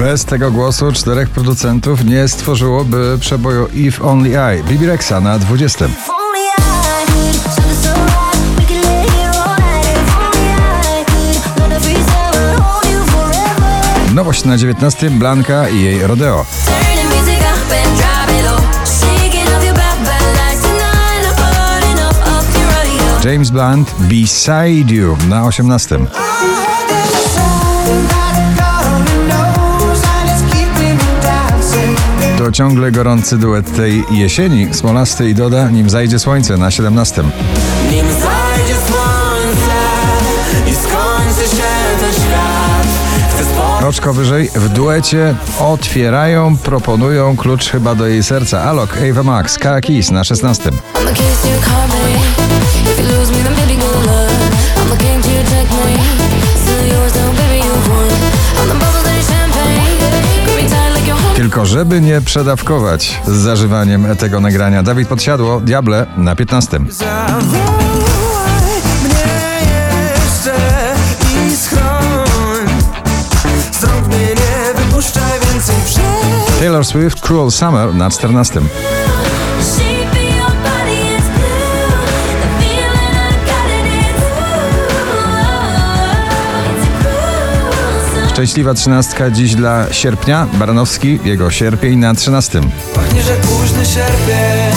Bez tego głosu czterech producentów nie stworzyłoby przeboju If Only I. Bibi Rexa na 20. If only I could turn this around, we could live here all night. If only I could learn to freeze and hold you forever. Nowość na 19. Blanka i jej rodeo. James Blunt Beside You na 18. To ciągle gorący duet tej jesieni. Smolasty i Doda, nim zajdzie słońce na 17. Nim zajdzie słońce i skończy się ten świat Oczko wyżej w duecie otwierają, proponują klucz chyba do jej serca. Alok, Ava Max, Kara Keys na 16. Tylko żeby nie przedawkować z zażywaniem tego nagrania. Dawid Podsiadło, Diable na 15. Zawołaj mnie jeszcze i schroń Z rąk mnie nie wypuszczaj więcej przed Taylor Swift, Cruel Summer na 14. Szczęśliwa trzynastka dziś dla sierpnia. Baranowski, jego sierpień na 13. Pachnie, że późny sierpień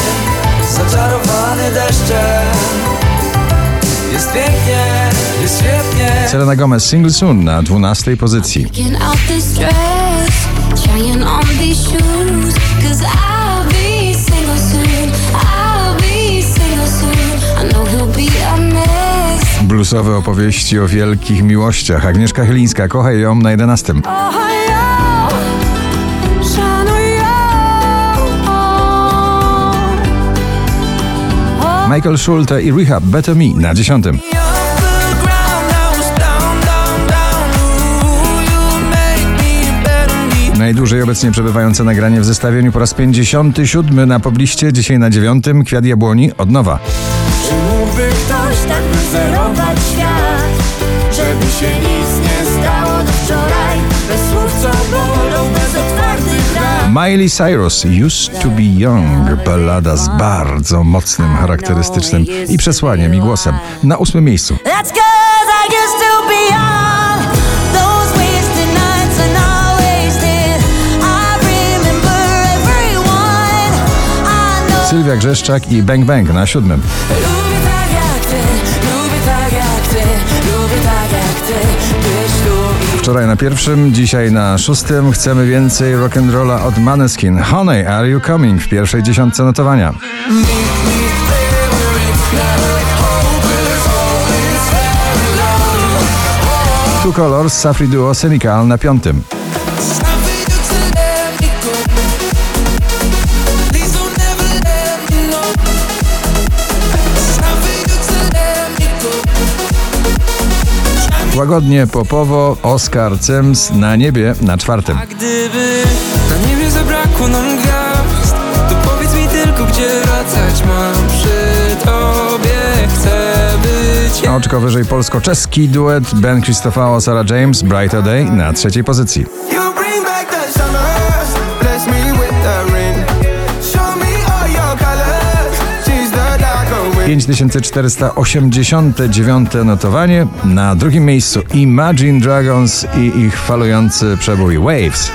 Zaczarowany deszczem Jest pięknie, jest świetnie Selena Gomez, Single Soon na 12 pozycji. Bluesowe opowieści o wielkich miłościach. Agnieszka Chylińska, kochaj ją na 11. Kochaj ją, szanuj ją. Michael Schulte i Rehab, Better Me na 10. The ground now is down, down, down Ooh, you make me better me Najdłużej obecnie przebywające nagranie w zestawieniu po raz 57 na pobliście, dzisiaj na 9. Kwiat Jabłoni od nowa. Miley Cyrus, Used to be Young, ballada z bardzo mocnym, charakterystycznym i przesłaniem i głosem. Na ósmym miejscu. Sylwia Grzeszczak i Bang Bang na siódmym. Wczoraj na pierwszym, dzisiaj na szóstym. Chcemy więcej rock'n'rolla od Maneskin. Honey, are you coming? W pierwszej dziesiątce notowania. Two Colors, Safri Duo, Cynical na piątym. Łagodnie, popowo, Oscar Cems na niebie na czwartym. A gdyby na niebie zabrakło nam gwiazd To powiedz mi tylko gdzie wracać mam przy tobie Chcę być A oczko wyżej polsko-czeski duet Ben Krzysztofao, Sarah James, Brighter Day na trzeciej pozycji. 5489 notowanie. Na drugim miejscu Imagine Dragons i ich falujący przebój Waves.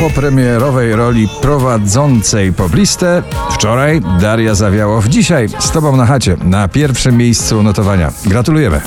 Po premierowej roli prowadzącej poblistę wczoraj Daria Zawiałow. Dzisiaj z Tobą na chacie na pierwszym miejscu notowania. Gratulujemy.